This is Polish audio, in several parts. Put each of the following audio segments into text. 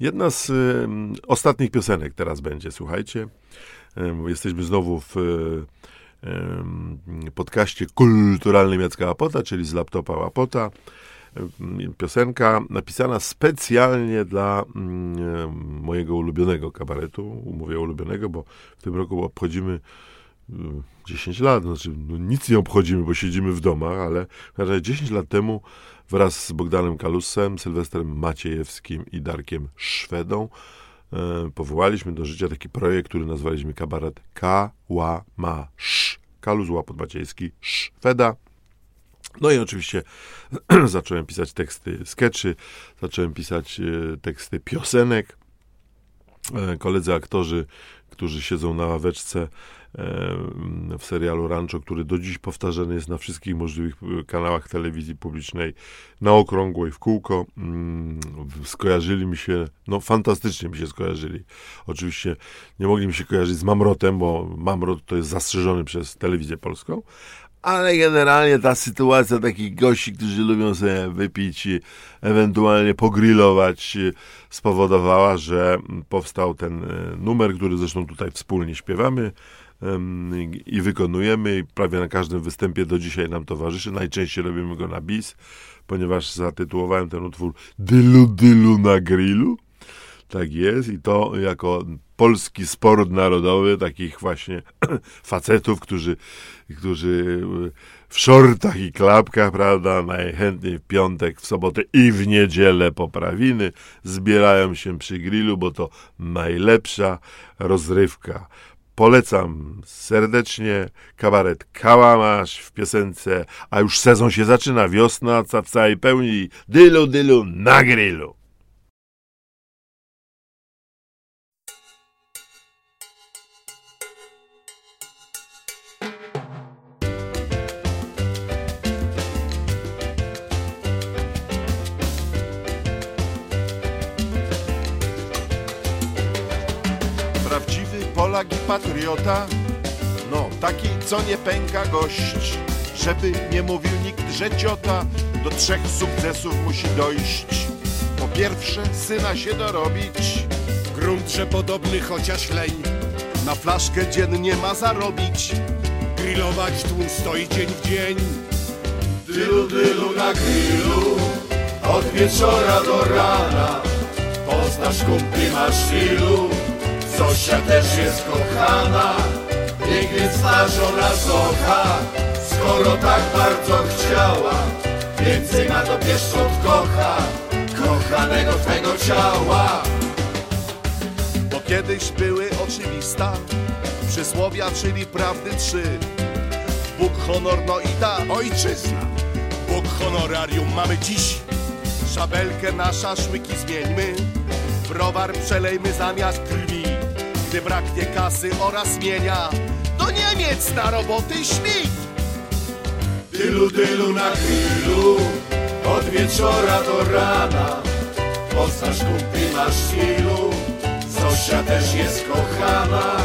Jedna z y, ostatnich piosenek teraz będzie, słuchajcie. Y, jesteśmy znowu w y, podcaście kulturalnym Jacka Apota, czyli z laptopa Apota. Piosenka napisana specjalnie dla mojego ulubionego kabaretu. Mówię ulubionego, bo w tym roku obchodzimy 10 lat, znaczy no nic nie obchodzimy, bo siedzimy w domach, ale 10 lat temu wraz z Bogdanem Kalusem, Sylwestrem Maciejewskim i Darkiem Szwedą e, powołaliśmy do życia taki projekt, który nazwaliśmy kabaret Kałamasz. Kaluz Łapot Maciejski, Szweda. No i oczywiście zacząłem pisać teksty skeczy, zacząłem pisać e, teksty piosenek. E, koledzy aktorzy, którzy siedzą na ławeczce, w serialu Rancho, który do dziś powtarzany jest na wszystkich możliwych e, kanałach telewizji publicznej, na okrągło i w kółko. Mm, skojarzyli mi się, no fantastycznie mi się skojarzyli. Oczywiście nie mogli mi się kojarzyć z Mamrotem, bo Mamrot to jest zastrzeżony przez telewizję polską, ale generalnie ta sytuacja takich gości, którzy lubią sobie wypić, ewentualnie pogrillować, spowodowała, że powstał ten e, numer, który zresztą tutaj wspólnie śpiewamy i wykonujemy prawie na każdym występie do dzisiaj nam towarzyszy. Najczęściej robimy go na bis, ponieważ zatytułowałem ten utwór Dylu Dylu na grillu. Tak jest i to jako polski sport narodowy, takich właśnie facetów, którzy, którzy w shortach i klapkach, prawda, najchętniej w piątek, w sobotę i w niedzielę poprawiny, zbierają się przy grillu, bo to najlepsza rozrywka. Polecam serdecznie kabaret Kałamasz w piosence, a już sezon się zaczyna, wiosna w całej pełni, dylu dylu na grillu. Polak i patriota, no taki co nie pęka gość, żeby nie mówił nikt, że ciota. Do trzech sukcesów musi dojść. Po pierwsze syna się dorobić, grunt, że podobny chociaż leń, na flaszkę dziennie ma zarobić, grillować tłum stoi dzień w dzień. Dylu, dylu na grillu, od wieczora do rana, poznasz kumpli masz ilu. Zosia też jest kochana, niech więc ta żona zocha, skoro tak bardzo chciała, więcej ma to pieszczot kocha, kochanego twego ciała. Bo kiedyś były oczywista przysłowia, czyli prawdy trzy. Bóg, honor, no i ta ojczyzna. Bóg, honorarium mamy dziś. Szabelkę na szaszłyki zmieńmy, browar przelejmy zamiast krwi. Gdy braknie kasy oraz mienia, do Niemiec na roboty śmig. Tylu, tylu na grillu, od wieczora do rana. Poznasz kumpli masz ilu, Zosia też jest kochana.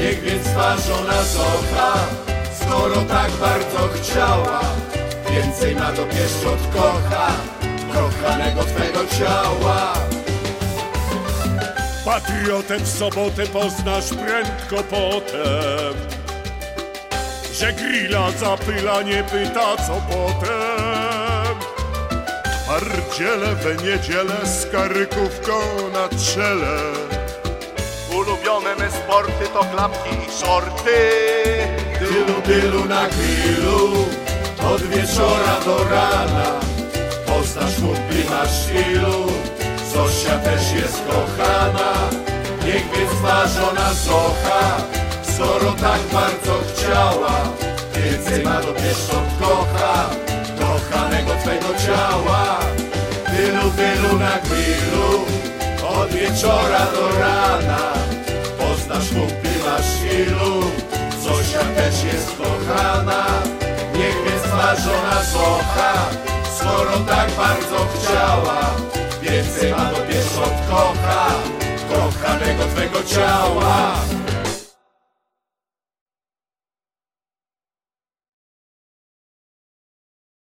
Niech więc twa żona zocha, skoro tak bardzo chciała. Więcej ma to pieszczot kocha, kochanego twego ciała. Patriotę w sobotę poznasz prędko potem. Że grilla zapyla, nie pyta co potem. Pardziele we niedzielę z karykówką na czele. Ulubione me sporty to klapki i shorty Tylu, tylu na grillu Od wieczora do rana. Poznasz kumpli masz ilu Zosia też jest kochana, niech więc twa żona zocha, skoro tak bardzo chciała, więcej ma do pieszczot kocha, kochanego twego ciała. Tylu, tylu na grillu, od wieczora do rana, poznasz kumpli masz ilu, Zosia też jest kochana, niech więc twa żona zocha, skoro tak bardzo chciała, Więcej ma do pieszczot kocha Kochanego twego ciała